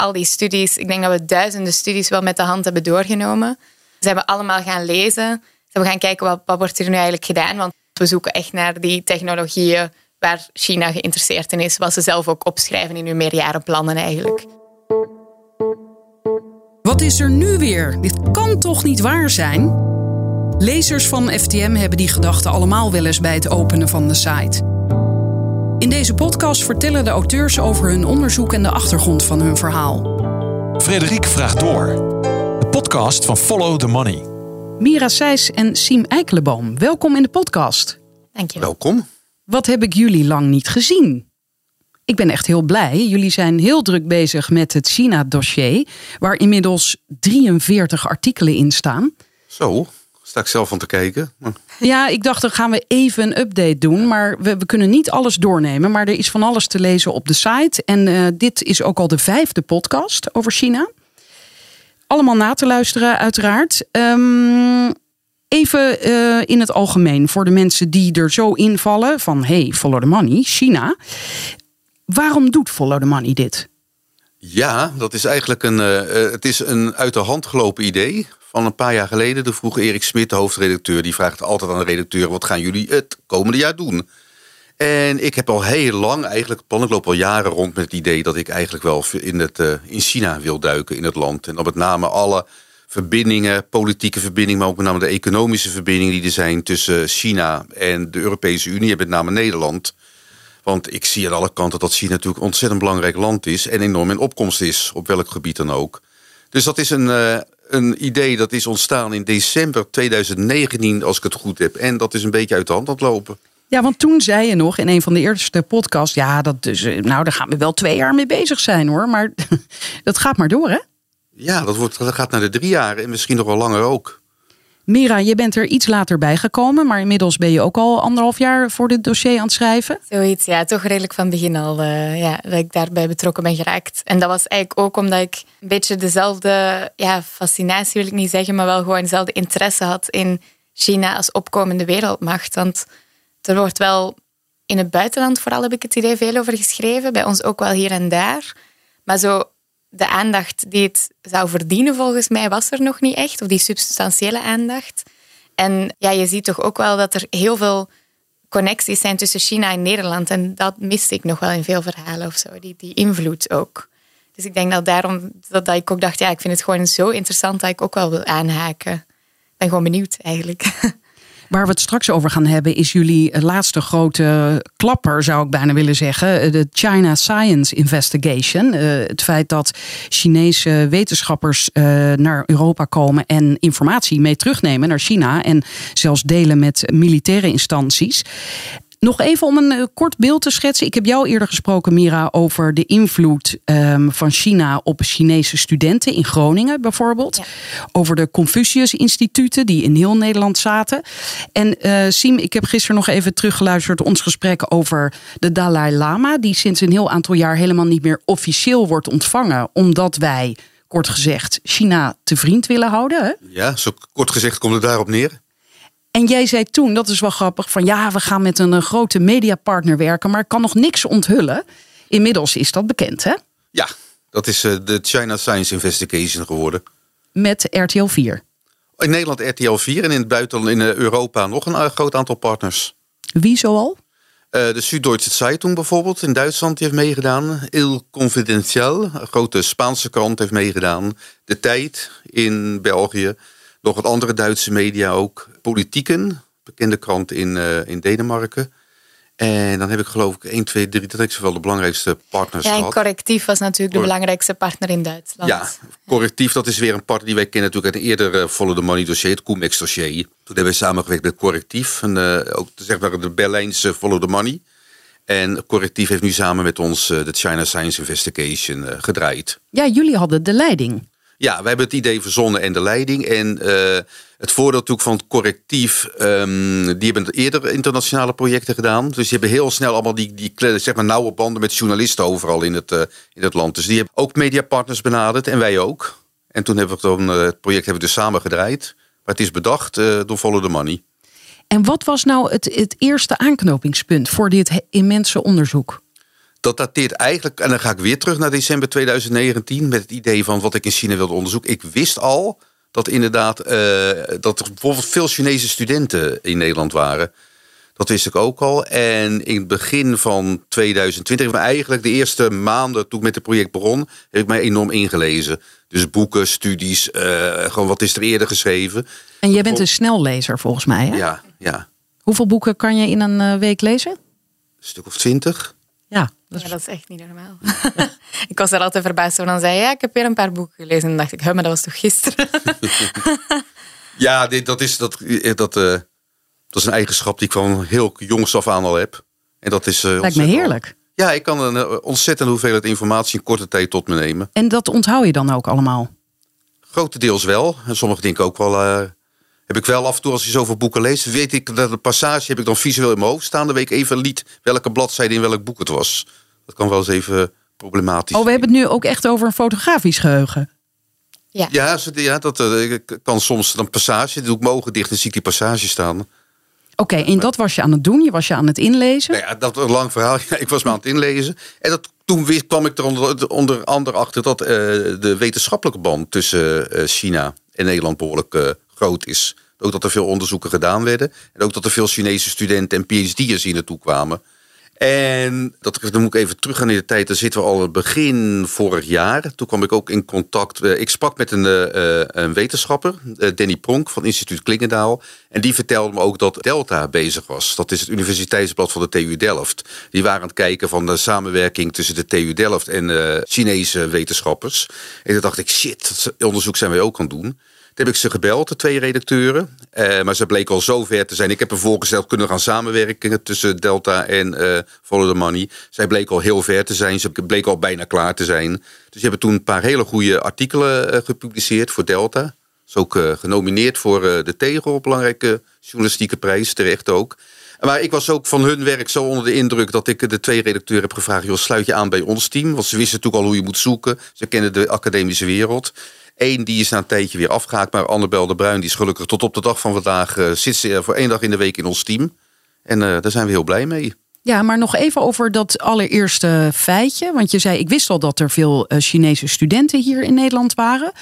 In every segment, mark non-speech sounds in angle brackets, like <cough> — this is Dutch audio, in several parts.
al die studies, ik denk dat we duizenden studies wel met de hand hebben doorgenomen. Ze hebben allemaal gaan lezen. Ze hebben gaan kijken wat, wordt er nu eigenlijk gedaan. Want we zoeken echt naar die technologieën waar China geïnteresseerd in is. Wat ze zelf ook opschrijven in hun meerjarenplannen eigenlijk. Wat is er nu weer? Dit kan toch niet waar zijn? Lezers van FTM hebben die gedachten allemaal wel eens bij het openen van de site. In deze podcast vertellen de auteurs over hun onderzoek en de achtergrond van hun verhaal. Frederik vraagt door. De podcast van Follow the Money. Mira Seys en Siem Eikelenboom, welkom in de podcast. Dank je wel. Welkom. Wat heb ik jullie lang niet gezien? Ik ben echt heel blij. Jullie zijn heel druk bezig met het China-dossier, waar inmiddels 43 artikelen in staan. Zo, sta ik zelf van te kijken. Ja, ik dacht, dan gaan we even een update doen. Maar we, we kunnen niet alles doornemen. Maar er is van alles te lezen op de site. En eh, dit is ook al de vijfde podcast over China. Allemaal na te luisteren, uiteraard. Ehm, even eh, in het algemeen voor de mensen die er zo invallen: van hey, follow the money, China. Waarom doet Follow the Money dit? Ja, dat is eigenlijk een, eh, eh, het is een uit de hand gelopen idee. Van een paar jaar geleden, de vroeg Erik Smit, de hoofdredacteur, die vraagt altijd aan de redacteur: wat gaan jullie het komende jaar doen? En ik heb al heel lang eigenlijk plan, al jaren rond met het idee dat ik eigenlijk wel in, het, eh, in China wil duiken in het land. En dan met name alle verbindingen, politieke verbindingen, maar ook met name de economische verbindingen die er zijn tussen China en de Europese Unie en met name Nederland. Want ik zie aan alle kanten dat China natuurlijk ontzettend belangrijk land is en enorm in opkomst is, op welk gebied dan ook. Dus dat is een, eh, een idee dat is ontstaan in december 2019, als ik het goed heb. En dat is een beetje uit de hand aan het lopen. Ja, want toen zei je nog in een van de eerste podcasts: ja, dat dus, eh, nou, daar gaan we wel twee jaar mee bezig zijn hoor. Maar <laughs> dat gaat maar door, hè? Ja, dat, wordt, dat gaat naar de drie jaar en misschien nog wel langer ook. Mira, je bent er iets later bij gekomen, maar inmiddels ben je ook al anderhalf jaar voor dit dossier aan het schrijven. Zoiets, ja, toch redelijk van begin al eh, ja, dat ik daarbij betrokken ben geraakt. En dat was eigenlijk ook omdat ik een beetje dezelfde ja, fascinatie, wil ik niet zeggen, maar wel gewoon dezelfde interesse had in China als opkomende wereldmacht. Want er wordt wel in het buitenland vooral, heb ik het idee, veel over geschreven. Bij ons ook wel hier en daar. Maar zo de aandacht die het zou verdienen, volgens mij, was er nog niet echt. Of die substantiële aandacht. En ja, je ziet toch ook wel dat er heel veel connecties zijn tussen China en Nederland. En dat miste ik nog wel in veel verhalen of zo. Die, die invloed ook. Dus ik denk dat daarom dat, dat ik ook dacht, ja, ik vind het gewoon zo interessant dat ik ook wel wil aanhaken. Ik ben gewoon benieuwd eigenlijk. <laughs> Waar we het straks over gaan hebben, is jullie laatste grote klapper, zou ik bijna willen zeggen. De China Science Investigation. Eh, het feit dat Chinese wetenschappers eh, naar Europa komen en informatie mee terugnemen naar China. En zelfs delen met militaire instanties. Nog even om een eh, kort beeld te schetsen. Ik heb jou eerder gesproken, Mira, over de invloed ehm, van China op Chinese studenten in Groningen bijvoorbeeld. Ja. Over de Confucius-instituten die in heel Nederland zaten. En eh Siem, ik heb gisteren nog even teruggeluisterd ons gesprek over de Dalai Lama, die sinds een heel aantal jaar helemaal niet meer officieel wordt ontvangen, omdat wij, kort gezegd, China te vriend willen houden. Hè? Ja, zo kort gezegd komt het daarop neer. En jij zei toen, dat is wel grappig, van ja, we gaan met een eh, grote mediapartner werken, maar ik kan nog niks onthullen. Inmiddels is dat bekend, hè? Ja, dat is eh, de China Science Investigation geworden. Met RTL 4. In Nederland RTL 4 en in het buitenland in eh, Europa nog een groot aantal partners. Wie zoal? De Süddeutsche Zeitung bijvoorbeeld in Duitsland heeft meegedaan. Il Confidencial, een grote Spaanse krant, heeft meegedaan. De Tijd in België. Nog wat andere Duitse media ook. Politieken, bekende krant in, eh, in Denemarken. En dan heb ik geloof ik 1, 2, 3, dat heb ik zowel de belangrijkste partners Ja, en gehad. Correctief was natuurlijk de belangrijkste partner in Duitsland. Ja, correctief, dat is weer een partner die wij kennen natuurlijk uit een eerder eh, Follow the Money dossier, het Comex dossier. Toen hebben we samengewerkt met Correctief, en, eh, ook zeg maar de Berlijnse Follow the Money. En Correctief heeft nu samen met ons eh, de China Science Investigation eh, gedraaid. Ja, jullie hadden de leiding. Ja, wij hebben het idee verzonnen en de leiding. En eh, het voordeel natuurlijk van het correctief, ehm, die hebben eerder internationale projecten gedaan. Dus die hebben heel snel allemaal die, die zeg maar, nauwe banden met journalisten overal in het, eh, in het land. Dus die hebben ook mediapartners benaderd en wij ook. En toen hebben we dan, eh, het project hebben we dus samen gedraaid. Maar het is bedacht door Follow the Money. En wat was nou het, het eerste aanknopingspunt voor dit immense onderzoek? Dat dateert eigenlijk, en dan ga ik weer terug naar december 2019 met het idee van wat ik in China wilde onderzoeken. Ik wist al dat inderdaad uh, dat er bijvoorbeeld veel Chinese studenten in Nederland waren. Dat wist ik ook al. En in het begin van 2020, maar eigenlijk de eerste maanden toen ik met het project begon, heb ik mij enorm ingelezen. Dus boeken, studies, uh, gewoon wat is er eerder geschreven. En jij bent een snellezer volgens mij, hè? Ja, ja. Hoeveel boeken kan je in een week lezen? Een stuk of twintig. Ja, dat is, ja, dat is echt niet normaal. <laughs> ik was er altijd verbaasd van. Dan zei ja, ik heb weer een paar boeken gelezen. En dan dacht ik, maar dat was toch gisteren? <laughs> ja, dit, dat, is, dat, dat, uh, dat is een eigenschap die ik van heel jongs af aan al heb. En dat is, uh, Lijkt me heerlijk. Ja, ik kan een ontzettende hoeveelheid informatie in korte tijd tot me nemen. En dat onthoud je dan ook allemaal? Grotendeels wel. En sommige dingen ook wel heb ik wel af en toe als je zoveel boeken leest, weet ik dat de passage heb ik dan visueel in mijn hoofd staan. Dan weet ik even lied welke bladzijde in welk boek het was. Dat kan wel eens even problematisch. Oh, we hebben het nu ook echt over een fotografisch geheugen. Ja, ja, ja dat uh, kan soms een passage. doe ik mijn ogen dicht en zie ik die passage staan. Oké, en dat was je aan het doen? Je was je aan het inlezen? Nou ja, dat was een lang verhaal. <laughs> ik was me aan het inlezen. En dat, toen kwam ik er onder, onder andere achter dat uh, de wetenschappelijke band tussen uh, China en Nederland behoorlijk groot is. Ook dat er veel onderzoeken gedaan werden. En ook dat er veel Chinese studenten en PhD'ers hier naartoe kwamen. En dat, dan moet ik even teruggaan in de tijd. Daar zitten we al begin vorig jaar. Toen kwam ik ook in contact. Eh, ik sprak met een, uh, een wetenschapper, Danny Pronk van instituut Klingendaal. En die vertelde me ook dat Delta bezig was. Dat is het universiteitsblad van de TU Delft. Die waren aan het kijken van de samenwerking tussen de TU Delft en Chinese wetenschappers. En toen dacht ik, shit, dat onderzoek zijn wij ook aan het doen heb ik ze gebeld, de twee redacteuren. Uh, maar ze bleken al zo ver te zijn. Ik heb er voorgesteld kunnen gaan samenwerken tussen Delta en uh, Follow the Money. Zij bleken al heel ver te zijn. Ze bleken al bijna klaar te zijn. Dus ze hebben toen een paar hele goede artikelen uh, gepubliceerd voor Delta. Is ook genomineerd voor de Tegel, belangrijke journalistieke prijs, terecht ook. Maar ik was ook van hun werk zo onder de indruk dat ik de twee redacteuren heb gevraagd: joh, sluit je aan bij ons team. Want ze wisten natuurlijk al hoe je moet zoeken. Ze kennen de academische wereld. Eén die is na een tijdje weer afgehaakt. Maar Annabel de Bruin die is gelukkig tot op de dag van vandaag... Uh, zit ze voor één dag in de week in ons team. En uh, daar zijn we heel blij mee. Ja, maar nog even over dat allereerste feitje. Want je zei, ik wist al dat er veel uh, Chinese studenten hier in Nederland waren.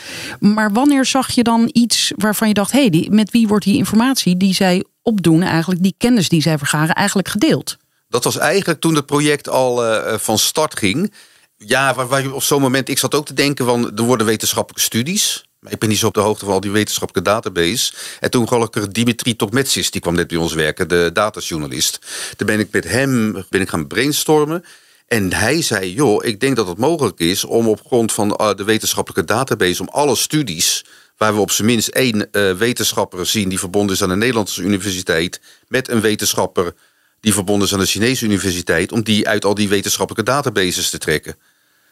Maar wanneer zag je dan iets waarvan je dacht... hé, hey, met wie wordt die informatie die zij opdoen... eigenlijk die kennis die zij vergaren, eigenlijk gedeeld? Dat was eigenlijk toen het project al van start ging ja, waar, op zo'n moment, ik zat ook te denken van, er worden wetenschappelijke studies. Maar ik ben niet zo op de hoogte van al die wetenschappelijke database. En toen ik Dimitri Tokmetsis, die kwam net bij ons werken, de datajournalist. Toen ben ik met hem ben ik gaan brainstormen. En hij zei, joh, ik denk dat het mogelijk is om op grond van uh, de wetenschappelijke database, om alle studies waar we op zijn minst één uh, wetenschapper zien die verbonden is aan een Nederlandse universiteit, met een wetenschapper die verbonden is aan de Chinese universiteit, om die uit al die wetenschappelijke databases te trekken.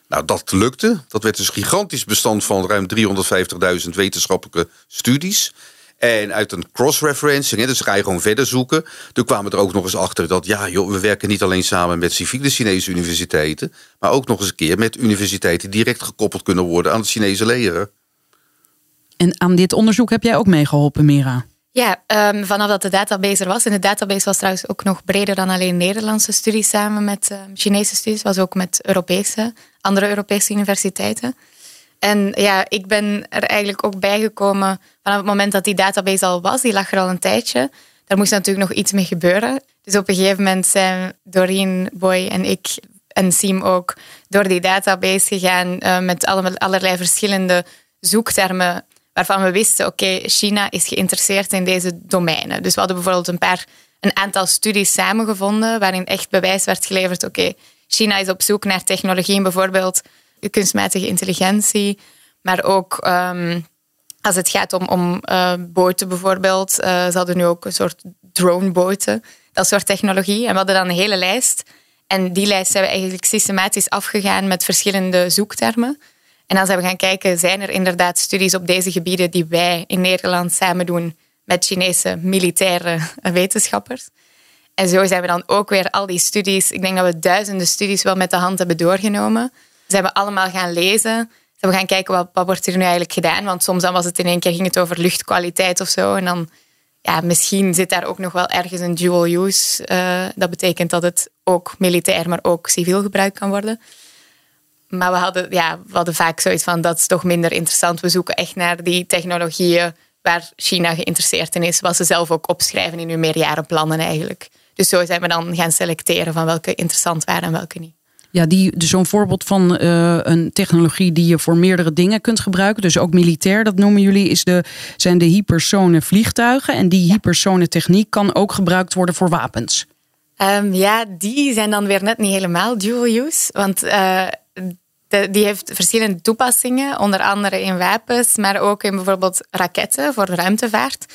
Nou, dat lukte. Dat werd dus een gigantisch bestand van ruim 350.000 wetenschappelijke studies. En uit een cross-referencing, dus ga je gewoon verder zoeken. Toen kwamen we er ook nog eens achter dat, ja, joh, we werken niet alleen samen met civiele Chinese universiteiten, maar ook nog eens een keer met universiteiten die direct gekoppeld kunnen worden aan het Chinese leger. En aan dit onderzoek heb jij ook meegeholpen, Mira? Ja, um, vanaf dat de database er was. En de database was trouwens ook nog breder dan alleen Nederlandse studies samen met uh, Chinese studies. was ook met Europese, andere Europese universiteiten. En ja, ik ben er eigenlijk ook bijgekomen vanaf het moment dat die database al was. Die lag er al een tijdje. Daar moest natuurlijk nog iets mee gebeuren. Dus op een gegeven moment zijn Doreen, Boy en ik en Siem ook door die database gegaan uh, met allerlei verschillende zoektermen waarvan we wisten, oké, China is geïnteresseerd in deze domeinen. Dus we hadden bijvoorbeeld een paar, een aantal studies samengevonden waarin echt bewijs werd geleverd, oké, China is op zoek naar technologieën, bijvoorbeeld kunstmatige intelligentie, maar ook ehm, als het gaat om, om uh, boten bijvoorbeeld. Uh, ze hadden nu ook een soort droneboten, dat soort technologie. En we hadden dan een hele lijst. En die lijst zijn we eigenlijk systematisch afgegaan met verschillende zoektermen. En zijn we gaan kijken, zijn er inderdaad studies op deze gebieden die wij in Nederland samen doen met Chinese militaire wetenschappers. En zo zijn we dan ook weer al die studies, ik denk dat we duizenden studies wel met de hand hebben doorgenomen. Zijn we allemaal gaan lezen. Zijn we gaan kijken wat, wat wordt er nu eigenlijk gedaan. Want soms dan was het in één keer ging het over luchtkwaliteit of zo. En dan ja, misschien zit daar ook nog wel ergens een dual use. Uh, dat betekent dat het ook militair, maar ook civiel gebruikt kan worden. Maar we hadden, ja, we hadden vaak zoiets van, dat is toch minder interessant. We zoeken echt naar die technologieën waar China geïnteresseerd in is. Wat ze zelf ook opschrijven in hun meerjarenplannen eigenlijk. Dus zo zijn we dan gaan selecteren van welke interessant waren en welke niet. Ja, die, dus zo'n voorbeeld van uh, een technologie die je voor meerdere dingen kunt gebruiken. Dus ook militair, dat noemen jullie, is de, zijn de hypersone vliegtuigen. En die hypersone techniek kan ook gebruikt worden voor wapens. Um, ja, die zijn dan weer net niet helemaal dual use. Want uh, de, die heeft verschillende toepassingen, onder andere in wapens, maar ook in bijvoorbeeld raketten voor de ruimtevaart.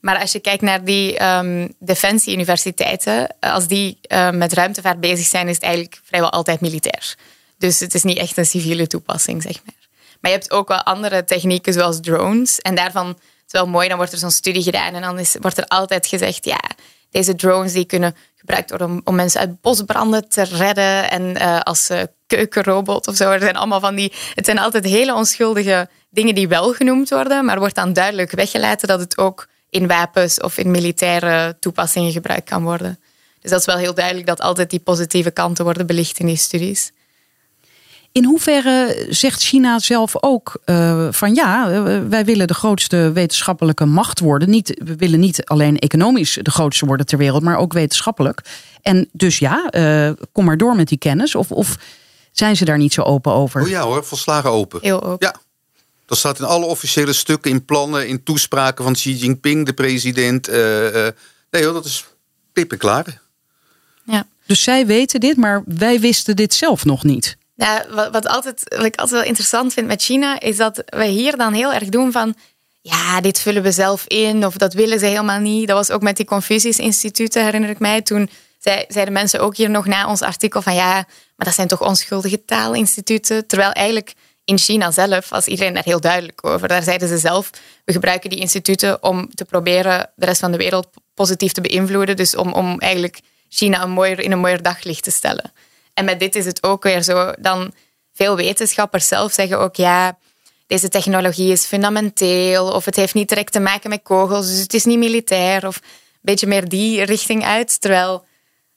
Maar als je kijkt naar die um, defensie-universiteiten, als die uh, met ruimtevaart bezig zijn, is het eigenlijk vrijwel altijd militair. Dus het is niet echt een civiele toepassing, zeg maar. Maar je hebt ook wel andere technieken, zoals drones. En daarvan is het wel mooi, dan wordt er zo'n studie gedaan en dan is, wordt er altijd gezegd, ja, deze drones die kunnen gebruikt worden om, om mensen uit bosbranden te redden en uh, als keukenrobot of zo. Er zijn allemaal van die. Het zijn altijd hele onschuldige dingen die wel genoemd worden, maar wordt dan duidelijk weggelaten dat het ook in wapens of in militaire toepassingen gebruikt kan worden. Dus dat is wel heel duidelijk dat altijd die positieve kanten worden belicht in die studies. In hoeverre zegt China zelf ook uh, van ja, eh, wij willen de grootste wetenschappelijke macht worden. Niet, we willen niet alleen economisch de grootste worden ter wereld, maar ook wetenschappelijk. En dus ja, uh, kom maar door met die kennis. Of, of zijn ze daar niet zo open over? Oh ja hoor, volslagen open. Heel open. Ja, dat staat in alle officiële stukken, in plannen, in toespraken van Xi Jinping, de president. Uh, uh, nee hoor, dat is pippen klaar. Ja. Dus zij weten dit, maar wij wisten dit zelf nog niet. Ja, wat, wat, altijd, wat ik altijd wel interessant vind met China, is dat wij hier dan heel erg doen van ja, dit vullen we zelf in of dat willen ze helemaal niet. Dat was ook met die Confucius-instituten, herinner ik mij. Toen zei, zeiden mensen ook hier nog na ons artikel van ja, maar dat zijn toch onschuldige taalinstituten. Terwijl eigenlijk in China zelf was iedereen daar heel duidelijk over. Daar zeiden ze zelf, we gebruiken die instituten om te proberen de rest van de wereld positief te beïnvloeden. Dus om, om eigenlijk China een mooier, in een mooier daglicht te stellen. En met dit is het ook weer zo. Dan veel wetenschappers zelf zeggen ook ja, deze technologie is fundamenteel of het heeft niet direct te maken met kogels, dus het is niet militair of een beetje meer die richting uit. Terwijl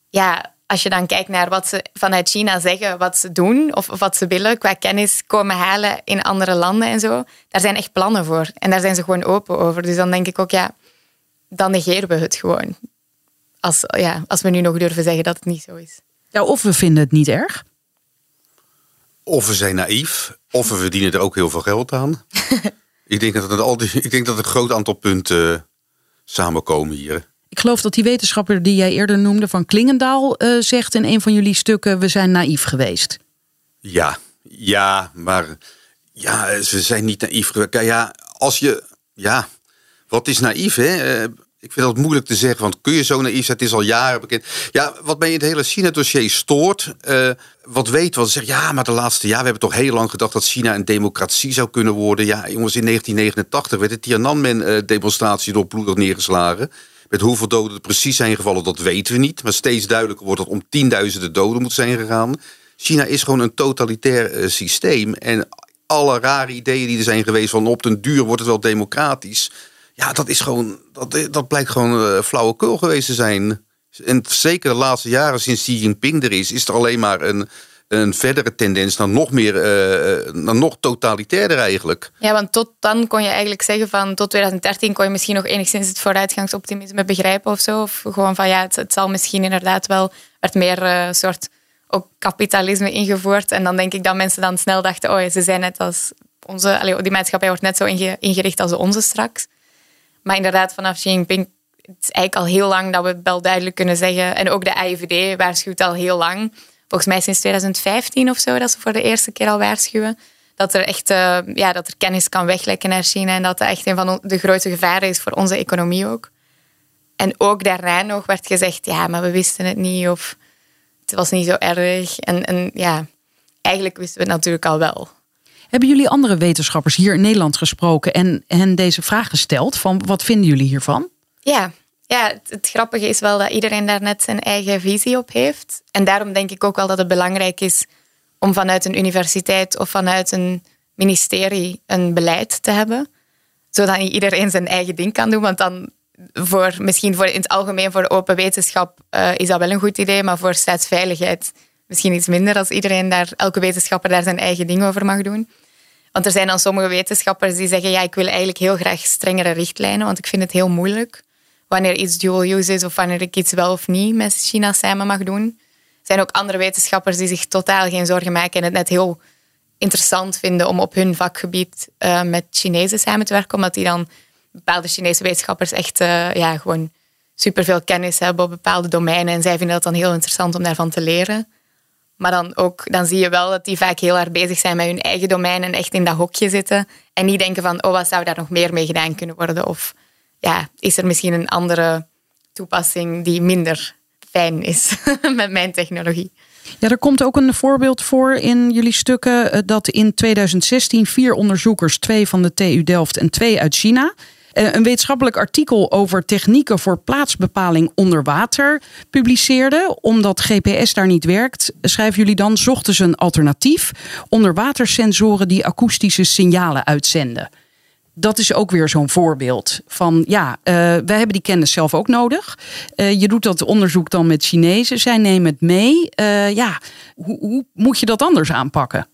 ja, als je dan kijkt naar wat ze vanuit China zeggen, wat ze doen of, wat ze willen qua kennis komen halen in andere landen en zo, daar zijn echt plannen voor. En daar zijn ze gewoon open over. Dus dan denk ik ook, ja, dan negeren we het gewoon. Als, ja, als we nu nog durven zeggen dat het niet zo is. Ja, of we vinden het niet erg. Of we zijn naïef, of we verdienen er ook heel veel geld aan. <laughs> ik, denk dat het al die, ik denk dat een groot aantal punten samenkomen hier. Ik geloof dat die wetenschapper die jij eerder noemde van Klingendaal uh, zegt in een van jullie stukken: we zijn naïef geweest. Ja, ja, maar ja, ze zijn niet naïef geweest. Ja, als je, ja, wat is naïef, hè? Uh, ik vind dat moeilijk te zeggen, want kun je zo naïef zijn? Het is al jaren bekend. Ja, wat mij in het hele China-dossier stoort, uh, wat weet wat zegt, ja, maar de laatste jaar, we hebben toch heel lang gedacht dat China een democratie zou kunnen worden. Ja, jongens, in 1989 werd de Tiananmen-demonstratie door bloedig neergeslagen. Met hoeveel doden er precies zijn gevallen, dat weten we niet. Maar steeds duidelijker wordt dat om tienduizenden doden moet zijn gegaan. China is gewoon een totalitair uh, systeem. En alle rare ideeën die er zijn geweest van op den duur wordt het wel democratisch. Ja, dat is gewoon, dat, dat blijkt gewoon uh, flauwekul geweest te zijn. En zeker de laatste jaren sinds Xi Jinping er is, is er alleen maar een, een verdere tendens naar nog meer, uh, naar nog totalitairder eigenlijk. Ja, want tot dan kon je eigenlijk zeggen van tot 2013 kon je misschien nog enigszins het vooruitgangsoptimisme begrijpen of zo. Of gewoon van ja, het, zal misschien inderdaad wel, werd meer uh, soort ook kapitalisme ingevoerd. En dan denk ik dat mensen dan snel dachten, oh ze zijn net als onze, die maatschappij wordt net zo ingericht als onze straks. Maar inderdaad, vanaf Xi Jinping, het is eigenlijk al heel lang dat we wel duidelijk kunnen zeggen. En ook de AIVD waarschuwt al heel lang volgens mij sinds 2015 of zo, dat ze voor de eerste keer al waarschuwen. Dat er echt uh, ja, dat er kennis kan weglekken naar China en dat dat echt een van de grootste gevaren is voor onze economie ook. En ook daarna nog werd gezegd, ja, maar we wisten het niet of het was niet zo erg. En, en ja, eigenlijk wisten we het natuurlijk al wel. Hebben jullie andere wetenschappers hier in Nederland gesproken en hen deze vraag gesteld van wat vinden jullie hiervan? Ja, ja, het, grappige is wel dat iedereen daar net zijn eigen visie op heeft. En daarom denk ik ook wel dat het belangrijk is om vanuit een universiteit of vanuit een ministerie een beleid te hebben. Zodat iedereen zijn eigen ding kan doen. Want dan voor, misschien voor in het algemeen voor open wetenschap uh, is dat wel een goed idee, maar voor staatsveiligheid misschien iets minder als iedereen daar, elke wetenschapper daar zijn eigen ding over mag doen. Want er zijn dan sommige wetenschappers die zeggen, ja, ik wil eigenlijk heel graag strengere richtlijnen, want ik vind het heel moeilijk wanneer iets dual use is of wanneer ik iets wel of niet met China samen mag doen. Er zijn ook andere wetenschappers die zich totaal geen zorgen maken en het net heel interessant vinden om op hun vakgebied uh, met Chinezen samen te werken, omdat die dan bepaalde Chinese wetenschappers echt uh, ja, gewoon superveel kennis hebben op bepaalde domeinen en zij vinden het dan heel interessant om daarvan te leren. Maar dan, ook, dan zie je wel dat die vaak heel erg bezig zijn met hun eigen domein en echt in dat hokje zitten. En niet denken van, oh, wat zou daar nog meer mee gedaan kunnen worden? Of ja, is er misschien een andere toepassing die minder fijn is <laughs> met mijn technologie? Ja, er komt ook een voorbeeld voor in jullie stukken eh, dat in 2016 vier onderzoekers, twee van de TU Delft en twee uit China, eh, een wetenschappelijk artikel over technieken voor plaatsbepaling onder water publiceerde. Omdat GPS daar niet werkt, schrijven jullie dan, zochten ze een alternatief. Onderwatersensoren die akoestische signalen uitzenden. Dat is ook weer zo'n voorbeeld van ja, uh, wij hebben die kennis zelf ook nodig. Uh, je doet dat onderzoek dan met Chinezen, zij nemen het mee. ja, hoe, hoe moet je dat anders aanpakken?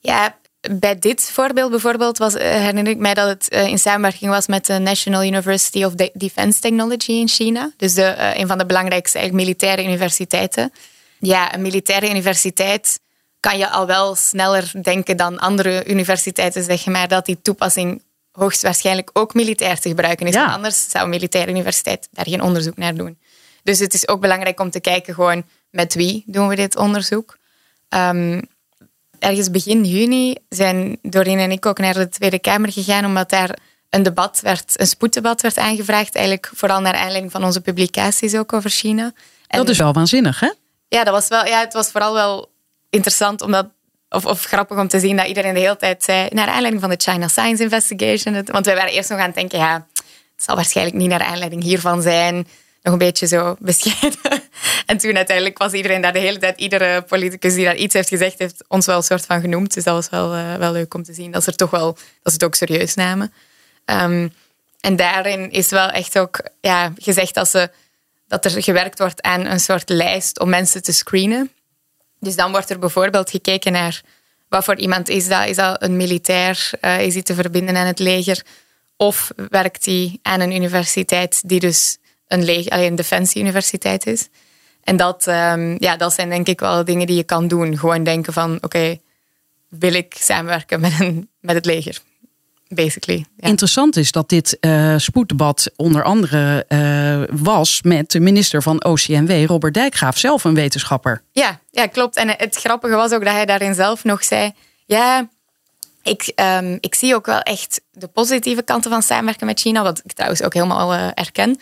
Ja, bij dit voorbeeld bijvoorbeeld was, eh, herinner ik mij dat het eh, in samenwerking was met de National University of Defense Technology in China. Dus de, eh, een van de belangrijkste militaire universiteiten. Ja, een militaire universiteit kan je al wel sneller denken dan andere universiteiten, zeg maar, dat die toepassing hoogstwaarschijnlijk ook militair te gebruiken is. Ja. Anders zou een militaire universiteit daar geen onderzoek naar doen. Dus het is ook belangrijk om te kijken gewoon met wie doen we dit onderzoek. Um, ergens begin juni zijn Doreen en ik ook naar de Tweede Kamer gegaan, omdat daar een debat werd, een spoeddebat werd aangevraagd, eigenlijk vooral naar aanleiding van onze publicaties ook over China. En dat is wel waanzinnig, hè? Ja, dat was wel, ja, het was vooral wel interessant omdat of, of, grappig om te zien dat iedereen de hele tijd zei, naar aanleiding van de China Science Investigation. Want wij waren eerst nog aan het denken, ja, het zal waarschijnlijk niet naar aanleiding hiervan zijn nog een beetje zo bescheiden. <laughs> En toen uiteindelijk was iedereen daar de hele tijd, iedere politicus die daar iets heeft gezegd, heeft ons wel een soort van genoemd. Dus dat was wel, uh, wel leuk om te zien dat ze, er toch wel, dat ze het ook serieus namen. Um, en daarin is wel echt ook ja, gezegd dat, ze, dat er gewerkt wordt aan een soort lijst om mensen te screenen. Dus dan wordt er bijvoorbeeld gekeken naar wat voor iemand is dat. Is dat een militair? Uh, is hij te verbinden aan het leger? Of werkt hij aan een universiteit die dus een, alleen een defensieuniversiteit is. En dat, um, ja, dat zijn denk ik wel dingen die je kan doen. Gewoon denken van, oké, wil ik samenwerken met, een, met het leger? Basically. Ja. Interessant is dat dit uh, spoeddebat onder andere uh, was met de minister van OCMW, Robert Dijkgraaf, zelf een wetenschapper. Ja, ja, klopt. En het grappige was ook dat hij daarin zelf nog zei: Ja, ik, um, ik zie ook wel echt de positieve kanten van samenwerken met China, wat ik trouwens ook helemaal uh, erken.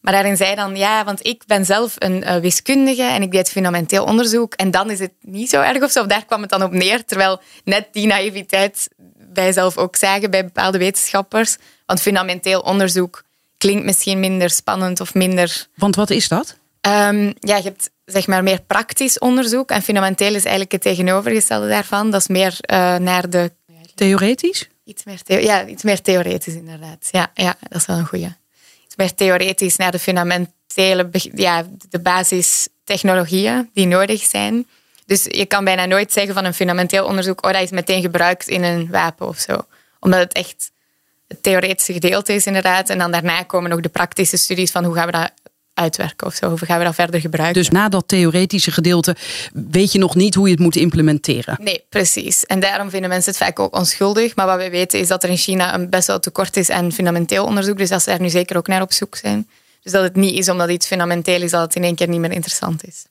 Maar daarin zei dan, ja, want ik ben zelf een wiskundige en ik deed fundamenteel onderzoek. En dan is het niet zo erg of zo. Daar kwam het dan op neer. Terwijl net die naïviteit wij zelf ook zagen bij bepaalde wetenschappers. Want fundamenteel onderzoek klinkt misschien minder spannend of minder... Want wat is dat? Um, ja, je hebt zeg maar meer praktisch onderzoek. En fundamenteel is eigenlijk het tegenovergestelde daarvan. Dat is meer uh, naar de... Theoretisch? Iets meer, theo ja, iets meer theoretisch inderdaad. Ja, ja, dat is wel een goeie meer theoretisch naar de fundamentele, ja, de basistechnologieën die nodig zijn. Dus je kan bijna nooit zeggen van een fundamenteel onderzoek, oh, dat is meteen gebruikt in een wapen of zo. Omdat het echt het theoretische gedeelte is inderdaad. En dan daarna komen nog de praktische studies van hoe gaan we dat uitwerken of zo. Hoe gaan we dat verder gebruiken? Dus na dat theoretische gedeelte weet je nog niet hoe je het moet implementeren. Nee, precies. En daarom vinden mensen het vaak ook onschuldig. Maar wat we weten is dat er in China een best wel tekort is aan fundamenteel onderzoek. Dus dat ze er nu zeker ook naar op zoek zijn. Dus dat het niet is omdat iets fundamenteel is, dat het in één keer niet meer interessant is.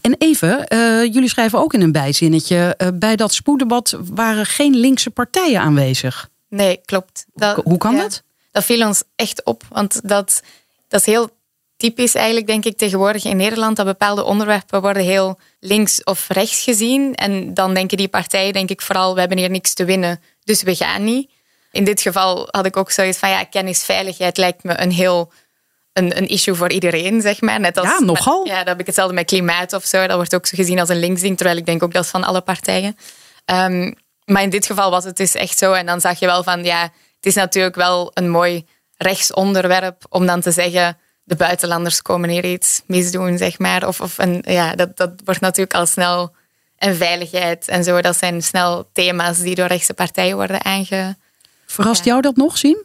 En even, uh, jullie schrijven ook in een bijzinnetje, uh, bij dat spoeddebat waren geen linkse partijen aanwezig. Nee, klopt. Dat, hoe kan dat? Dat viel ons echt op, want dat, dat is heel typisch eigenlijk, denk ik, tegenwoordig in Nederland, dat bepaalde onderwerpen worden heel links of rechts gezien. En dan denken die partijen, denk ik vooral, we hebben hier niks te winnen, dus we gaan niet. In dit geval had ik ook zoiets van, ja, kennisveiligheid lijkt me een heel... Een, een issue voor iedereen, zeg maar. Net als, ja, nogal. ja, dat heb ik hetzelfde met klimaat of zo. Dat wordt ook zo gezien als een linksding, terwijl ik denk ook dat is van alle partijen. Um, maar in dit geval was het dus echt zo. En dan zag je wel van, ja, het is natuurlijk wel een mooi rechtsonderwerp om dan te zeggen de buitenlanders komen hier iets misdoen, zeg maar. Of, of een, ja, dat, dat wordt natuurlijk al snel en veiligheid en zo. Dat zijn snel thema's die door rechtse partijen worden aange... Verrast jou dat nog, zien?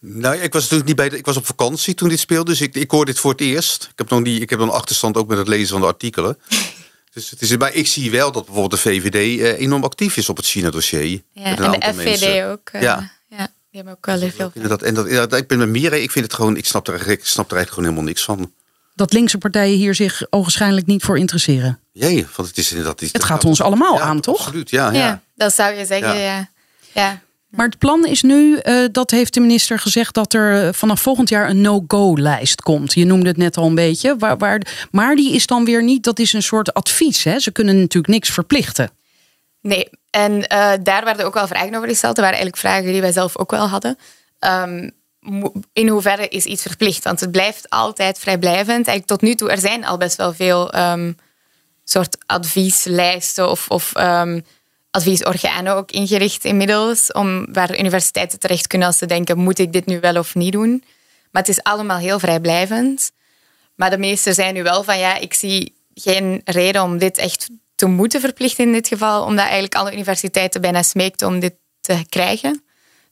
Nou, ik was natuurlijk niet bij. De, ik was op vakantie toen dit speelde, dus ik, ik hoor dit voor het eerst. Ik heb nog niet. Ik heb een achterstand ook met het lezen van de artikelen. <laughs> dus het is, maar ik zie wel dat bijvoorbeeld de VVD eh, enorm actief is op het China-dossier. Ja, en de FVD ook. Uh, ja. ja. Die hebben ook wel heel veel. Inderdaad, en dat, ja, ik ben met Mireille, ik vind het gewoon, ik snap, er, ik snap er eigenlijk gewoon helemaal niks van. Dat linkse partijen hier zich ogenschijnlijk niet voor interesseren. Jee, want het is inderdaad. Het gaat ons allemaal aan, toch? Absoluut, ja, ja. ja. dat zou je zeggen, ja. ja. Maar het plan is nu, uh, dat heeft de minister gezegd, dat er vanaf volgend jaar een no-go-lijst komt. Je noemde het net al een beetje. Waar, maar die is dan weer niet, dat is een soort advies. Hè? Ze kunnen natuurlijk niks verplichten. Nee, en uh, daar werden ook wel vragen over gesteld. Er waren eigenlijk vragen die wij zelf ook wel hadden. Um, in hoeverre is iets verplicht? Want het blijft altijd vrijblijvend. Eigenlijk tot nu toe, er zijn al best wel veel um, soort advieslijsten of, of um, adviesorganen ook ingericht inmiddels, om waar universiteiten terecht kunnen als ze denken, moet ik dit nu wel of niet doen? Maar het is allemaal heel vrijblijvend. Maar de meesten zijn nu wel van, ja, ik zie geen reden om dit echt te moeten verplichten in dit geval, omdat eigenlijk alle universiteiten bijna smeekten om dit te krijgen.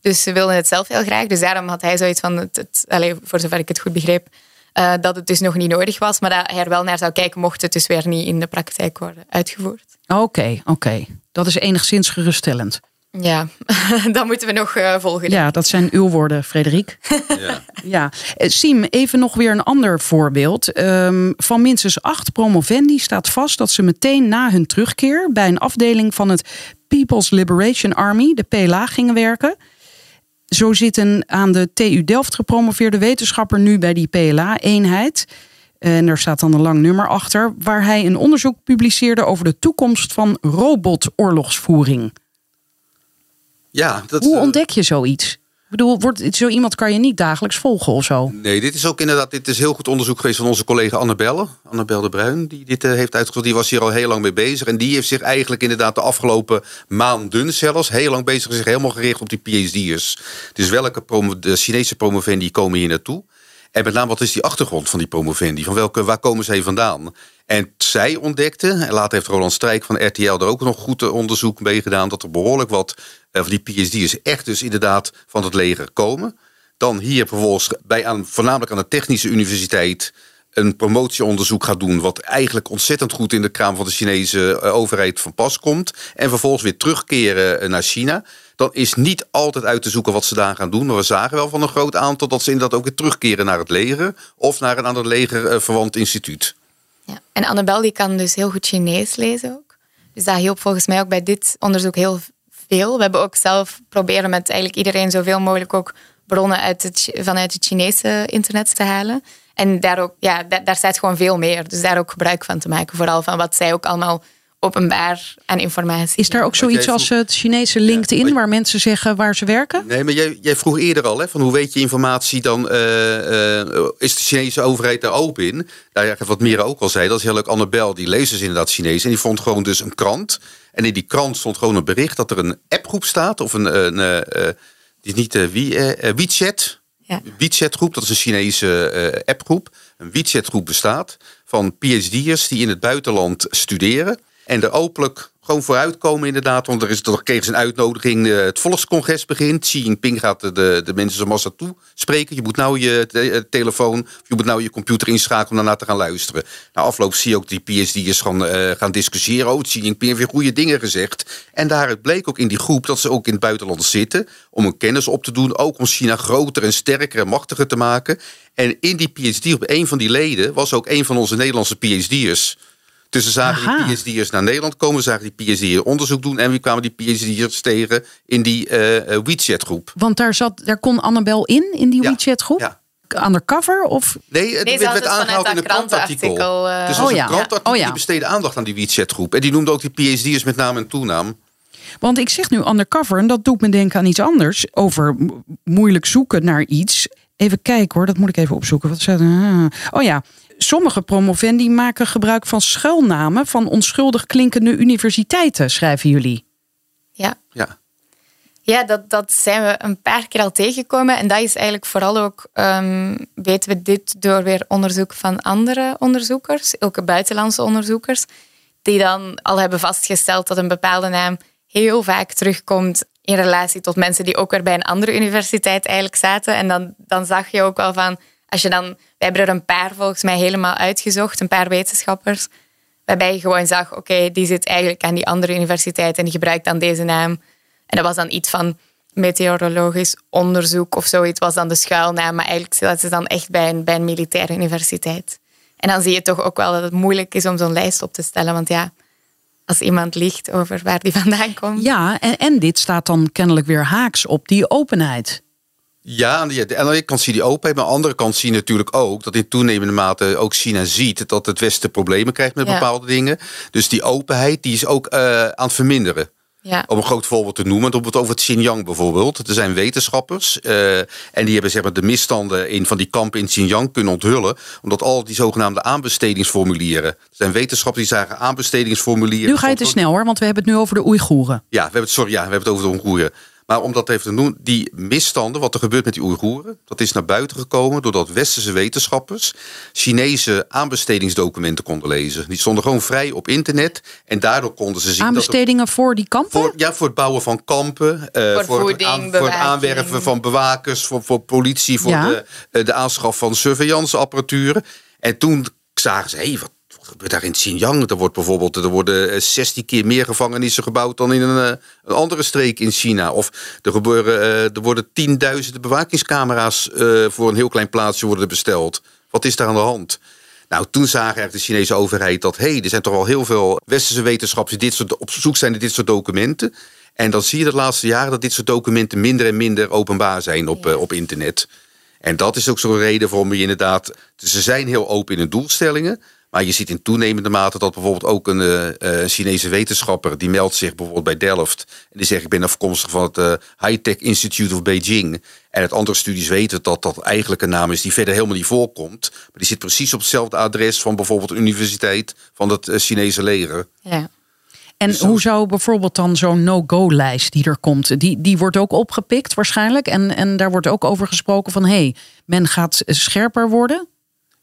Dus ze wilden het zelf heel graag. Dus daarom had hij zoiets van, het, voor zover ik het goed begreep, uh, dat het dus nog niet nodig was, maar dat hij er wel naar zou kijken mocht het dus weer niet in de praktijk worden uitgevoerd. Oké, okay, oké. Okay. Dat is enigszins geruststellend. Ja, <laughs> dan moeten we nog uh, volgen. Ja, dat zijn uw woorden, Frederik. <laughs> ja. ja. Siem, even nog weer een ander voorbeeld. Um, van minstens acht promovendi staat vast dat ze meteen na hun terugkeer bij een afdeling van het People's Liberation Army, de PLA, gingen werken. Zo zit een aan de TU Delft gepromoveerde wetenschapper nu bij die PLA-eenheid. En er staat dan een lang nummer achter, waar hij een onderzoek publiceerde over de toekomst van robotoorlogsvoering. Ja, dat, Hoe ontdek je zoiets? Ik bedoel, wordt, zo iemand kan je niet dagelijks volgen of zo? Nee, dit is ook inderdaad dit is heel goed onderzoek geweest van onze collega Annabelle. Annabelle de Bruin, die dit uh, heeft uitgevoerd. Die was hier al heel lang mee bezig. En die heeft zich eigenlijk inderdaad de afgelopen maanden zelfs heel lang bezig zich helemaal gericht op die PhD'ers. Dus welke promo, de Chinese promovendi komen hier naartoe? En met name, wat is die achtergrond van die promovendi? Van welke, waar komen zij vandaan? En zij ontdekte, en later heeft Roland Strijk van RTL er ook nog goed onderzoek mee gedaan, dat er behoorlijk wat uh, van die PhD'ers echt dus inderdaad van het leger komen. Dan hier vervolgens bij aan, voornamelijk aan de Technische Universiteit een promotieonderzoek gaat doen, wat eigenlijk ontzettend goed in de kraam van de Chinese uh, overheid van pas komt. En vervolgens weer terugkeren naar China dan is niet altijd uit te zoeken wat ze daar gaan doen. Maar we zagen wel van een groot aantal dat ze inderdaad ook weer terugkeren naar het leger of naar een ander leger uh, verwant instituut. Ja. En Annabel die kan dus heel goed Chinees lezen ook. Dus dat hielp volgens mij ook bij dit onderzoek heel veel. We hebben ook zelf proberen met eigenlijk iedereen zoveel mogelijk ook bronnen uit het, vanuit het Chinese internet te halen. En daar, ook, ja, daar, daar staat gewoon veel meer. Dus daar ook gebruik van te maken. Vooral van wat zij ook allemaal openbaar aan informatie. Is daar ook zoiets als het Chinese LinkedIn, waar mensen zeggen waar ze werken? Nee, maar jij, jij vroeg eerder al, hè, van hoe weet je informatie dan, uh, uh, is de Chinese overheid daar open in? Nou ja, wat Mira ook al zei, dat is heel leuk. Annabel, die leest dus inderdaad Chinees en die vond gewoon dus een krant. En in die krant stond gewoon een bericht dat er een appgroep staat, of een, een uh, die is niet wie, WeChat. Ja. WeChat groep, dat is een Chinese appgroep. Een WeChat groep bestaat van PhD'ers die in het buitenland studeren. En er openlijk gewoon vooruitkomen inderdaad. Want er, is, er kreeg ze een uitnodiging. Eh, het volkscongres begint. Xi Jinping gaat de, de mensen zo massa toe spreken. Je moet nou je eh, telefoon, je moet nou je computer inschakelen om daarna te gaan luisteren. Na afloop zie je ook die PhD'ers gaan, uh, gaan discussiëren. Oh, Xi Jinping heeft weer goede dingen gezegd. En daar bleek ook in die groep dat ze ook in het buitenland zitten. Om een kennis op te doen. Ook om China groter en sterker en machtiger te maken. En in die PhD, op een van die leden, was ook een van onze Nederlandse PhD'ers. Dus ze zagen Aha. die PhD'ers naar Nederland komen, zagen die PhD'ers onderzoek doen en wie kwamen die PhD'ers tegen in die uh, WeChat groep. Want daar, zat, daar kon Annabel in, in die ja. WeChat groep? Ja. Undercover? Of? Nee, het werd, werd aangehaald in een krantartikel. Uh... Dus was oh, een krantartikel oh, ja. die besteedde aandacht aan die WeChat groep. En die noemde ook die PhD'ers met naam en toenaam. Want ik zeg nu undercover en dat doet me denken aan iets anders. Over moeilijk zoeken naar iets. Even kijken hoor, dat moet ik even opzoeken. Wat zei Oh ja, sommige promovendi maken gebruik van schuilnamen van onschuldig klinkende universiteiten, schrijven jullie. Ja. Ja. Ja, dat, dat zijn we een paar keer al tegengekomen. En dat is eigenlijk vooral ook, um, weten we dit door weer onderzoek van andere onderzoekers, ook buitenlandse onderzoekers, die dan al hebben vastgesteld dat een bepaalde naam heel vaak terugkomt in relatie tot mensen die ook weer bij een andere universiteit eigenlijk zaten. En dan, dan zag je ook wel van, als dan, wij hebben er een paar volgens mij helemaal uitgezocht, een paar wetenschappers, waarbij je gewoon zag, oké, die zit eigenlijk aan die andere universiteit en die gebruikt dan deze naam. En dat was dan iets van meteorologisch onderzoek of zoiets, was dan de schuilnaam, maar eigenlijk zat ze dan echt bij een, bij een militaire universiteit. En dan zie je toch ook wel dat het moeilijk is om zo'n lijst op te stellen, want ja, als iemand liegt over waar die <laughs> vandaan komt. Ja, en, en dit staat dan kennelijk weer haaks op die openheid. Ja, aan de ene kant zie je die openheid, maar aan de andere kant zie je natuurlijk ook dat in toenemende mate ook China ziet dat het Westen problemen krijgt met bepaalde dingen. Dus die openheid die is ook uh, aan het verminderen. Ja. Om een groot voorbeeld te noemen, het over het Xinjiang bijvoorbeeld. Er zijn wetenschappers uh, en die hebben zeg maar, de misstanden in van die kampen in Xinjiang kunnen onthullen. Omdat al die zogenaamde aanbestedingsformulieren. Er zijn wetenschappers die zagen aanbestedingsformulieren. Nu ga je te snel hoor, want we hebben het nu over de Oeigoeren. Ja, we hebben het, sorry, ja, we hebben het over de Oeigoeren. Maar om dat even te noemen, die misstanden, wat er gebeurt met die Oeigoeren, dat is naar buiten gekomen doordat westerse wetenschappers Chinese aanbestedingsdocumenten konden lezen. Die stonden gewoon vrij op internet en daardoor konden ze zien. Aanbestedingen voor die kampen? Voor, ja, voor het bouwen van kampen, uh, voor, voor, het aan, voor, het aanwerven van bewakers, voor, voor politie, voor de, uh, de aanschaf van surveillanceapparatuur. En toen zagen ze, hé, hey, wat gebeurt daar in Xinjiang? Er wordt bijvoorbeeld er worden 16 eh, keer meer gevangenissen gebouwd dan in een, eh, een andere streek in China. Of er, gebeuren, eh, er worden tienduizenden bewakingscamera's voor een heel klein plaatsje worden besteld. Wat is daar aan de hand? Nou, toen zagen er de Chinese overheid dat hé, hey, er zijn toch wel heel veel westerse wetenschappers die dit soort, op zoek zijn naar dit soort documenten. En dan zie je de laatste jaren dat dit soort documenten minder en minder openbaar zijn op, op internet. En dat is ook zo'n reden waarom je inderdaad. Ze zijn heel open in hun doelstellingen. Maar je ziet in toenemende mate dat bijvoorbeeld ook een, uh, Chinese wetenschapper... die meldt zich bijvoorbeeld bij Delft... en die zegt ik ben afkomstig van het uh, High-Tech Institute of Beijing... en het andere studies weten dat dat eigenlijk een naam is die verder helemaal niet voorkomt... maar die zit precies op hetzelfde adres van bijvoorbeeld een universiteit... van het Chinese leger. Ja. En dus hoe zou bijvoorbeeld dan zo'n no-go-lijst die er komt, die, die wordt ook opgepikt waarschijnlijk. En, en daar wordt ook over gesproken van hé, hey, men gaat scherper worden.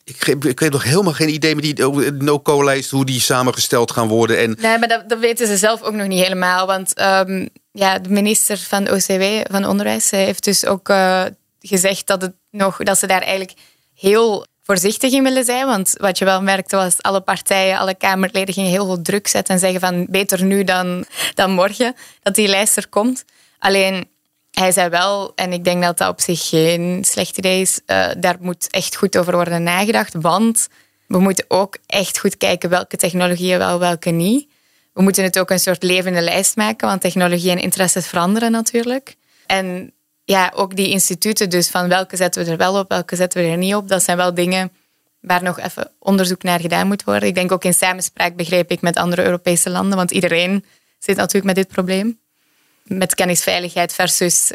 Ik, ik weet nog helemaal geen idee met die no-co-lijst, hoe die samengesteld gaan worden. En... Nee, maar dat, weten ze zelf ook nog niet helemaal. Want um, ja, de minister van OCW, van Onderwijs, heeft dus ook uh, gezegd dat, het nog, dat ze daar eigenlijk heel voorzichtig in willen zijn. Want wat je wel merkte was, alle partijen, alle Kamerleden gingen heel veel druk zetten en zeggen van beter nu dan, dan morgen dat die lijst er komt. Alleen hij zei wel, en ik denk dat dat op zich geen slecht idee is, uh, daar moet echt goed over worden nagedacht. Want we moeten ook echt goed kijken welke technologieën wel, welke niet. We moeten het ook een soort levende lijst maken, want technologie en interesses veranderen natuurlijk. En ja, ook die instituten, dus van welke zetten we er wel op, welke zetten we er niet op, dat zijn wel dingen waar nog even onderzoek naar gedaan moet worden. Ik denk ook in samenspraak begreep ik met andere Europese landen, want iedereen zit natuurlijk met dit probleem met kennisveiligheid versus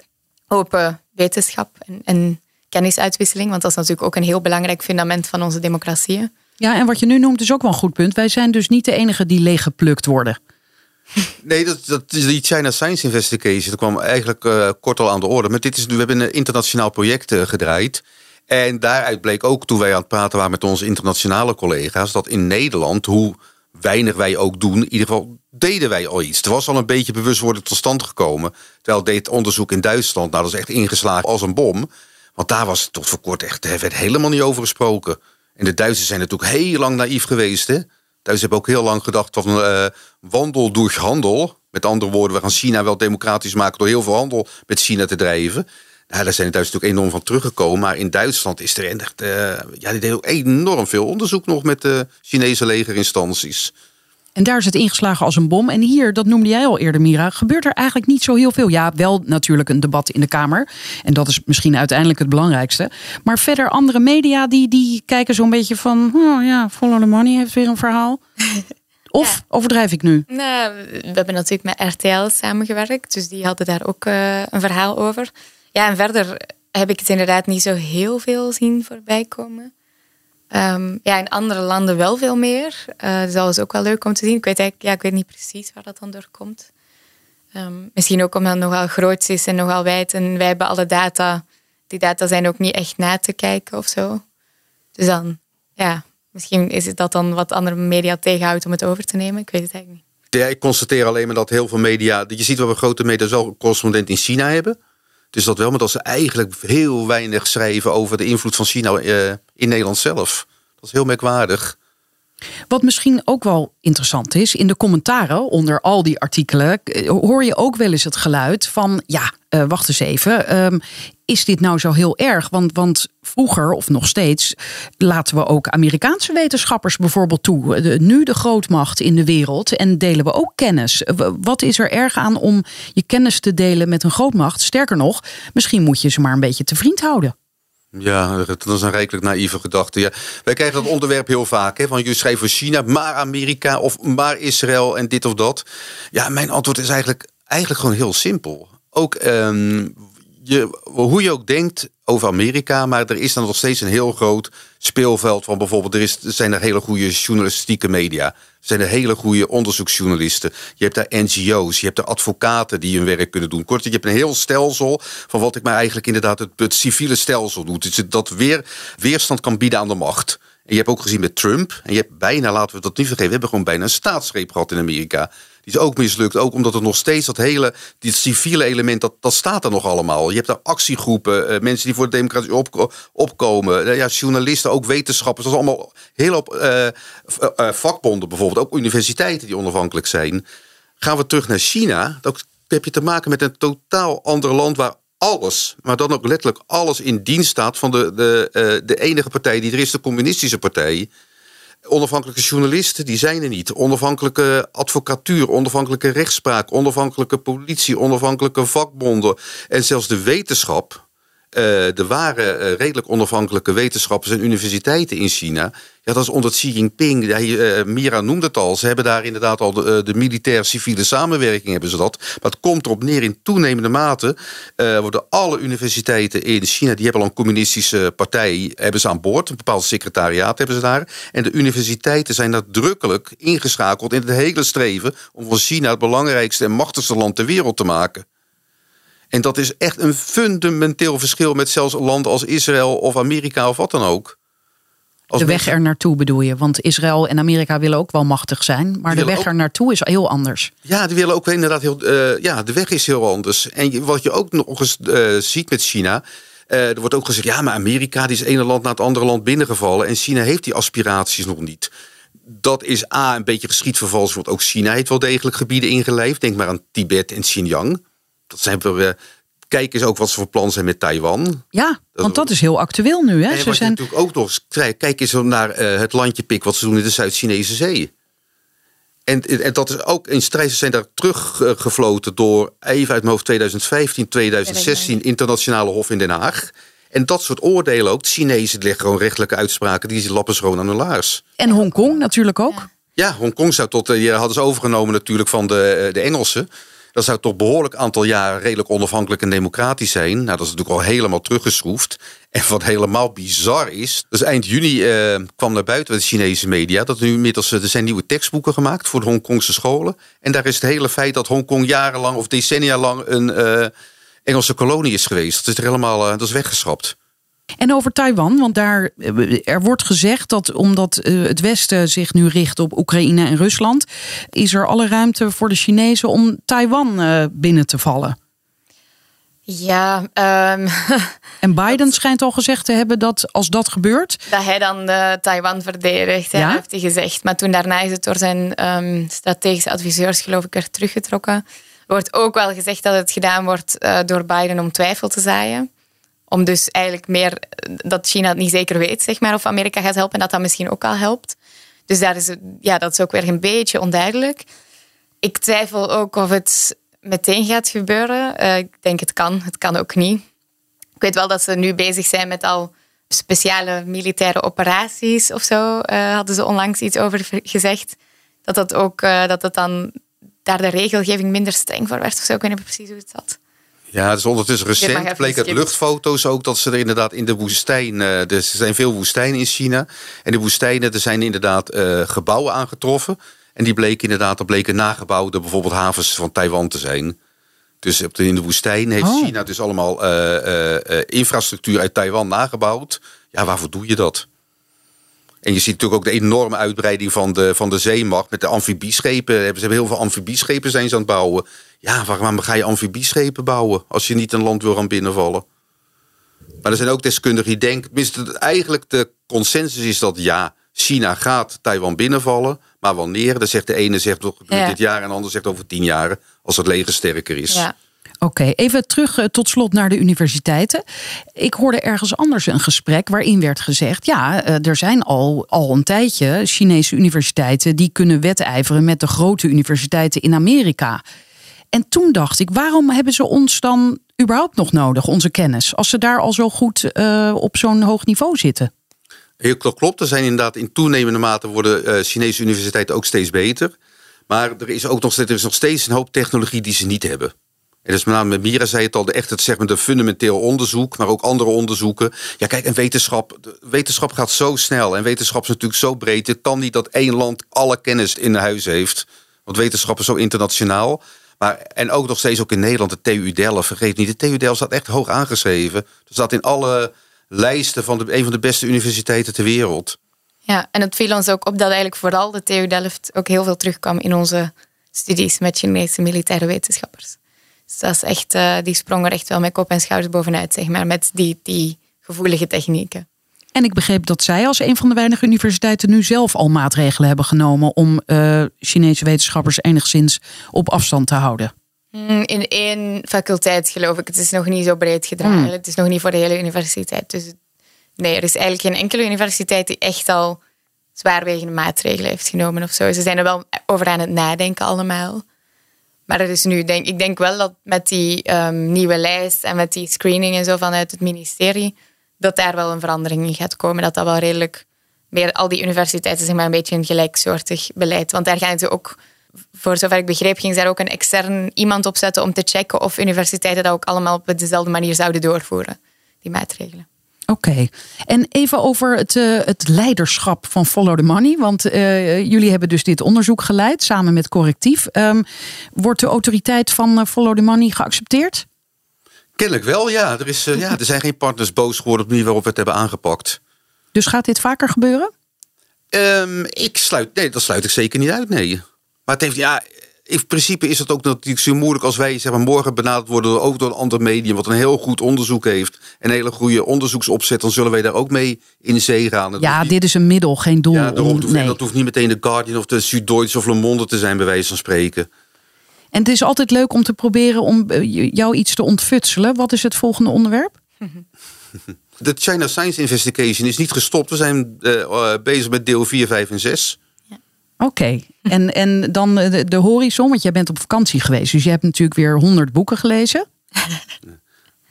open wetenschap en, en kennisuitwisseling. Want dat is natuurlijk ook een heel belangrijk fundament van onze democratieën. Ja, en wat je nu noemt is ook wel een goed punt. Wij zijn dus niet de enige die leeggeplukt worden. Nee, dat, dat is die China Science Investigation. Dat kwam eigenlijk uh, kort al aan de orde. Maar dit is, we hebben een internationaal project uh, gedraaid. En daaruit bleek ook, toen wij aan het praten waren met onze internationale collega's, dat in Nederland, hoe weinig wij ook doen, in ieder geval deden wij al iets. Er was al een beetje bewustwording tot stand gekomen. Terwijl deed onderzoek in Duitsland, nou dat is echt ingeslagen als een bom. Want daar was tot voor kort echt, er werd helemaal niet over gesproken. En de Duitsers zijn natuurlijk heel lang naïef geweest. Hè? Duitsers hebben ook heel lang gedacht van uh, wandel door handel. Met andere woorden, we gaan China wel democratisch maken door heel veel handel met China te drijven. Nou, daar zijn de Duitsers natuurlijk enorm van teruggekomen. Maar in Duitsland is er echt, uh, ja, die deden ook enorm veel onderzoek nog met de Chinese legerinstanties. En daar is het ingeslagen als een bom. En hier, dat noemde jij al eerder, Mira, gebeurt er eigenlijk niet zo heel veel. Ja, wel natuurlijk een debat in de Kamer. En dat is misschien uiteindelijk het belangrijkste. Maar verder, andere media die, die kijken zo'n beetje van... Oh ja, Follow the Money heeft weer een verhaal. <laughs> Of overdrijf ik nu? Nou, we hebben natuurlijk met RTL samengewerkt. Dus die hadden daar ook uh, een verhaal over. Ja, en verder heb ik het inderdaad niet zo heel veel zien voorbij komen. Um, ja, in andere landen wel veel meer. Uh, dat is ook wel leuk om te zien. Ik weet, eigenlijk, ja, ik weet niet precies waar dat dan door komt. Ehm, misschien ook omdat het nogal groot is en nogal wijd. En wij hebben alle data. Die data zijn ook niet echt na te kijken of zo. Dus dan, ja, misschien is het dat dan wat andere media tegenhoudt om het over te nemen. Ik weet het eigenlijk niet. Ja, ik constateer alleen maar dat heel veel media... Je ziet wel we grote media een correspondent in China hebben. Dus dat wel, maar dat ze eigenlijk heel weinig schrijven... over de invloed van China uh, in Nederland zelf. Dat is heel merkwaardig. Wat misschien ook wel interessant is, in de commentaren onder al die artikelen eh, hoor je ook wel eens het geluid van: ja, uh, wacht eens even, um, is dit nou zo heel erg? Want, want vroeger, of nog steeds, laten we ook Amerikaanse wetenschappers bijvoorbeeld toe. De, nu de grootmacht in de wereld en delen we ook kennis. Wat is er erg aan om je kennis te delen met een grootmacht? Sterker nog, misschien moet je ze maar een beetje te vriend houden. Ja, dat is een rijkelijk naïeve gedachte. Ja. Wij krijgen dat onderwerp heel vaak. Hè, van je schrijft voor China, maar Amerika of maar Israël en dit of dat. Ja, mijn antwoord is eigenlijk, eigenlijk gewoon heel simpel. Ook um, je, hoe je ook denkt over Amerika, maar er is dan nog steeds een heel groot speelveld van bijvoorbeeld, er, is, zijn er hele goede journalistieke media. Er zijn er hele goede onderzoeksjournalisten. Je hebt daar NGO's, je hebt daar advocaten die hun werk kunnen doen. Kort, je hebt een heel stelsel van wat ik maar eigenlijk inderdaad het, het civiele stelsel doet. Dus dat weer weerstand kan bieden aan de macht. En je hebt ook gezien met Trump, en je hebt bijna, laten we dat niet vergeten, we hebben gewoon bijna een staatsgreep gehad in Amerika. Die is ook mislukt, ook omdat er nog steeds dat hele, dit civiele element, dat, dat staat er nog allemaal. Je hebt daar actiegroepen, eh, mensen die voor de democratie op, opkomen, uh, ja, journalisten, ook wetenschappers. Dat is allemaal heel op uh, vakbonden bijvoorbeeld, ook universiteiten die onafhankelijk zijn. Gaan we terug naar China, dan heb je te maken met een totaal ander land waar alles, maar dan ook letterlijk alles in dienst staat van de, de, uh, de enige partij die er is, de communistische partij. Onafhankelijke journalisten, die zijn er niet. Onafhankelijke advocatuur, onafhankelijke rechtspraak, onafhankelijke politie, onafhankelijke vakbonden en zelfs de wetenschap de ware, uh, redelijk onafhankelijke wetenschappers en universiteiten in China. Ja, dat is onder Xi Jinping. Uh, Mira noemde het al. Ze hebben daar inderdaad al de, de militair-civiele samenwerking, hebben ze dat. Maar het komt erop neer in toenemende mate. worden alle universiteiten in China, die hebben al een communistische partij, hebben ze aan boord. Een bepaald secretariaat hebben ze daar. En de universiteiten zijn nadrukkelijk ingeschakeld in het hele streven om van China het belangrijkste en machtigste land ter wereld te maken. En dat is echt een fundamenteel verschil met zelfs landen als Israël of Amerika of wat dan ook. Als de weg er naartoe bedoel je? Want Israël en Amerika willen ook wel machtig zijn. Maar de weg er naartoe is heel anders. Ja, die willen ook inderdaad heel. Uh, ja, de weg is heel anders. En wat je ook nog eens uh, ziet met China. Uh, er wordt ook gezegd, ja, maar Amerika die is het ene land na het andere land binnengevallen. En China heeft die aspiraties nog niet. Dat is A, een beetje geschiedvervals. Want ook China heeft wel degelijk gebieden ingelijfd. Denk maar aan Tibet en Xinjiang dat zijn we. Kijk eens ook wat ze voor plan zijn met Taiwan. Ja, want dat is heel actueel nu. Hè? En ze zijn natuurlijk ook nog. Kijk eens naar uh, het landje pik wat ze doen in de Zuid-Chinese Zee. En, en, dat is ook in strijd. Ze zijn daar teruggefloten door even uit mijn hoofd 2015, 2016 internationale hof in Den Haag. En dat soort oordelen ook. De Chinezen leggen gewoon rechtelijke uitspraken. Die lappen ze gewoon aan hun laars. En Hongkong natuurlijk ook. Ja, Hongkong zou tot. Die hadden ze overgenomen natuurlijk van de, eh, de Engelsen. Dat zou toch behoorlijk aantal jaren redelijk onafhankelijk en democratisch zijn. Nou, dat is natuurlijk al helemaal teruggeschroefd. En wat helemaal bizar is, dus eind juni eh, kwam naar buiten de Chinese media dat nu inmiddels er zijn nieuwe tekstboeken gemaakt voor de Hongkongse scholen. En daar is het hele feit dat Hongkong jarenlang of decennia lang een uh, Engelse kolonie is geweest. Dat is helemaal dat is weggeschrapt. En over Taiwan, want daar er wordt gezegd dat omdat eh, het Westen zich nu richt op Oekraïne en Rusland, is er alle ruimte voor de Chinezen om Taiwan eh, binnen te vallen. Ja. Um, <laughs> en Biden schijnt al gezegd te hebben dat als dat gebeurt. Dat hij dan uh, Taiwan verdedigt, ja? heeft hij gezegd. Maar toen daarna is het door zijn um, strategische adviseurs, geloof ik, er teruggetrokken. Er wordt ook wel gezegd dat het gedaan wordt uh, door Biden om twijfel te zaaien. Om dus eigenlijk meer dat China het niet zeker weet, zeg maar, of Amerika gaat helpen en dat dat misschien ook al helpt. Dus daar is, ja, dat is ook weer een beetje onduidelijk. Ik twijfel ook of het meteen gaat gebeuren. Uh, ik denk het kan, het kan ook niet. Ik weet wel dat ze nu bezig zijn met al speciale militaire operaties of zo. Uh, hadden ze onlangs iets over gezegd. Dat dat ook uh, dat het dan daar de regelgeving minder streng voor werd of zo. Ik weet niet precies hoe het zat. Ja, dus ondertussen recent bleek uit luchtfoto's ook dat ze er inderdaad in de woestijn. Er zijn veel woestijnen in China. En de woestijnen, er zijn inderdaad uh, gebouwen aangetroffen. En die bleken inderdaad, er bleken nagebouwde bijvoorbeeld havens van Taiwan te zijn. Dus op de, in de woestijn heeft Oh. China dus allemaal eh, eh, eh, infrastructuur uit Taiwan nagebouwd. Ja, waarvoor doe je dat? En je ziet natuurlijk ook de enorme uitbreiding van de, van de zeemacht met de amfibieschepen. Ze hebben heel veel amfibieschepen zijn ze aan het bouwen. Ja, waarom ga je amfibieschepen bouwen als je niet een land wil gaan binnenvallen? Maar er zijn ook deskundigen die denken, eigenlijk de consensus is dat ja, China gaat Taiwan binnenvallen. Maar wanneer? Dan zegt de ene zegt nog Ja. dit jaar en de ander zegt over tien jaar. Als het leger sterker is. Ja. Oké, even terug eh, tot slot naar de universiteiten. Ik hoorde ergens anders een gesprek waarin werd gezegd: ja, eh, er zijn al, al een tijdje Chinese universiteiten die kunnen wedijveren met de grote universiteiten in Amerika. En toen dacht ik, waarom hebben ze ons dan überhaupt nog nodig, onze kennis, als ze daar al zo goed eh, op zo'n hoog niveau zitten? Heel kl- klopt. Er zijn inderdaad in toenemende mate worden Chinese universiteiten ook steeds beter. Maar er is ook nog, steeds- nog steeds een hoop technologie die ze niet hebben. En dus met name met Mira zei het al, echt het, zeg maar, de fundamenteel onderzoek, maar ook andere onderzoeken. Ja, kijk, en wetenschap, wetenschap gaat zo snel en wetenschap is natuurlijk zo breed. Het kan niet dat één land alle kennis in huis heeft. Want wetenschap is zo internationaal. Maar, en ook nog steeds ook in Nederland, de TU Delft. Vergeet niet, de TU Delft staat echt hoog aangeschreven. Er staat in alle lijsten van de, een van de beste universiteiten ter wereld. Ja, en het viel ons ook op dat eigenlijk vooral de TU Delft ook heel veel terugkwam in onze studies met Chinese militaire wetenschappers. Dus dat is echt, eh, die sprong er echt wel met kop en schouders bovenuit, zeg maar, met die, die gevoelige technieken. En ik begreep dat zij als een van de weinige universiteiten nu zelf al maatregelen hebben genomen om eh, Chinese wetenschappers enigszins op afstand te houden. Mm, In één faculteit geloof ik. Het is nog niet zo breed gedragen. Het is nog niet voor de hele universiteit. Dus nee, er is eigenlijk geen enkele universiteit die echt al zwaarwegende maatregelen heeft genomen of zo. Ze zijn er wel over aan het nadenken allemaal. Maar er is nu, denk, ik denk wel dat met die ehm, nieuwe lijst en met die screening en zo vanuit het ministerie, dat daar wel een verandering in gaat komen. Dat dat wel redelijk meer, al die universiteiten zeg maar een beetje een gelijksoortig beleid. Want daar gaan ze ook, voor zover ik begreep, ging ze daar ook een extern iemand op zetten om te checken of universiteiten dat ook allemaal op dezelfde manier zouden doorvoeren, die maatregelen. Oké, en even over het, eh, het leiderschap van Follow the Money. Want eh, jullie hebben dus dit onderzoek geleid samen met Correctief. Ehm, wordt de autoriteit van eh, Follow the Money geaccepteerd? Kennelijk wel, ja. Er, is, ja. er zijn geen partners boos geworden op de manier waarop we het hebben aangepakt. Dus gaat dit vaker gebeuren? Ehm, ik sluit, nee, dat sluit ik zeker niet uit, nee. Maar het heeft, ja, in principe is het ook natuurlijk zo moeilijk als wij zeg maar, morgen benaderd worden door, ook door een ander medium, wat een heel goed onderzoek heeft en een hele goede onderzoeksopzet, dan zullen wij daar ook mee in zee gaan. Dat Ja, niet- dit is een middel, geen doel. ja, daarom, om- dat, hoeft, nee. dat hoeft niet meteen de Guardian of de Süddeutsche of Le Monde te zijn, bij wijze van spreken. En het is altijd leuk om te proberen om eh, jou iets te ontfutselen. Wat is het volgende onderwerp? <laughs> De China Science Investigation is niet gestopt. We zijn eh, eh, bezig met deel 4, 5 en 6. Oké, en, en dan eh, de, de horizon, want jij bent op vakantie geweest. Dus je hebt natuurlijk weer honderd boeken gelezen. <laughs>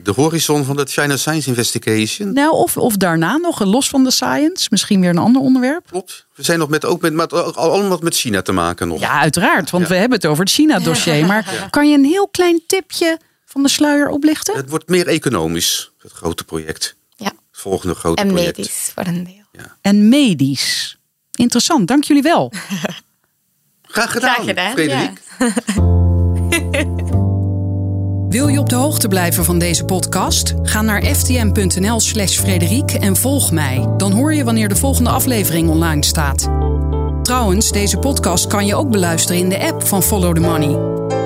De horizon van de China Science Investigation. Nou, of, of daarna nog, eh, los van de science, misschien weer een ander onderwerp. Klopt. We zijn nog met, ook met, met, allemaal wat met China te maken nog. Ja, uiteraard, want Ja. we hebben het over het China-dossier. Maar kan je een heel klein tipje van de sluier oplichten? Het wordt meer economisch, het grote project. Ja. Het volgende grote En project. medisch voor een deel. En medisch. Interessant, dank jullie wel. <laughs> Graag gedaan, Graag gedaan, Frederik. <laughs> Wil je op de hoogte blijven van deze podcast? Ga naar ftm.nl slash Frederiek en volg mij. Dan hoor je wanneer de volgende aflevering online staat. Trouwens, deze podcast kan je ook beluisteren in de app van Follow the Money.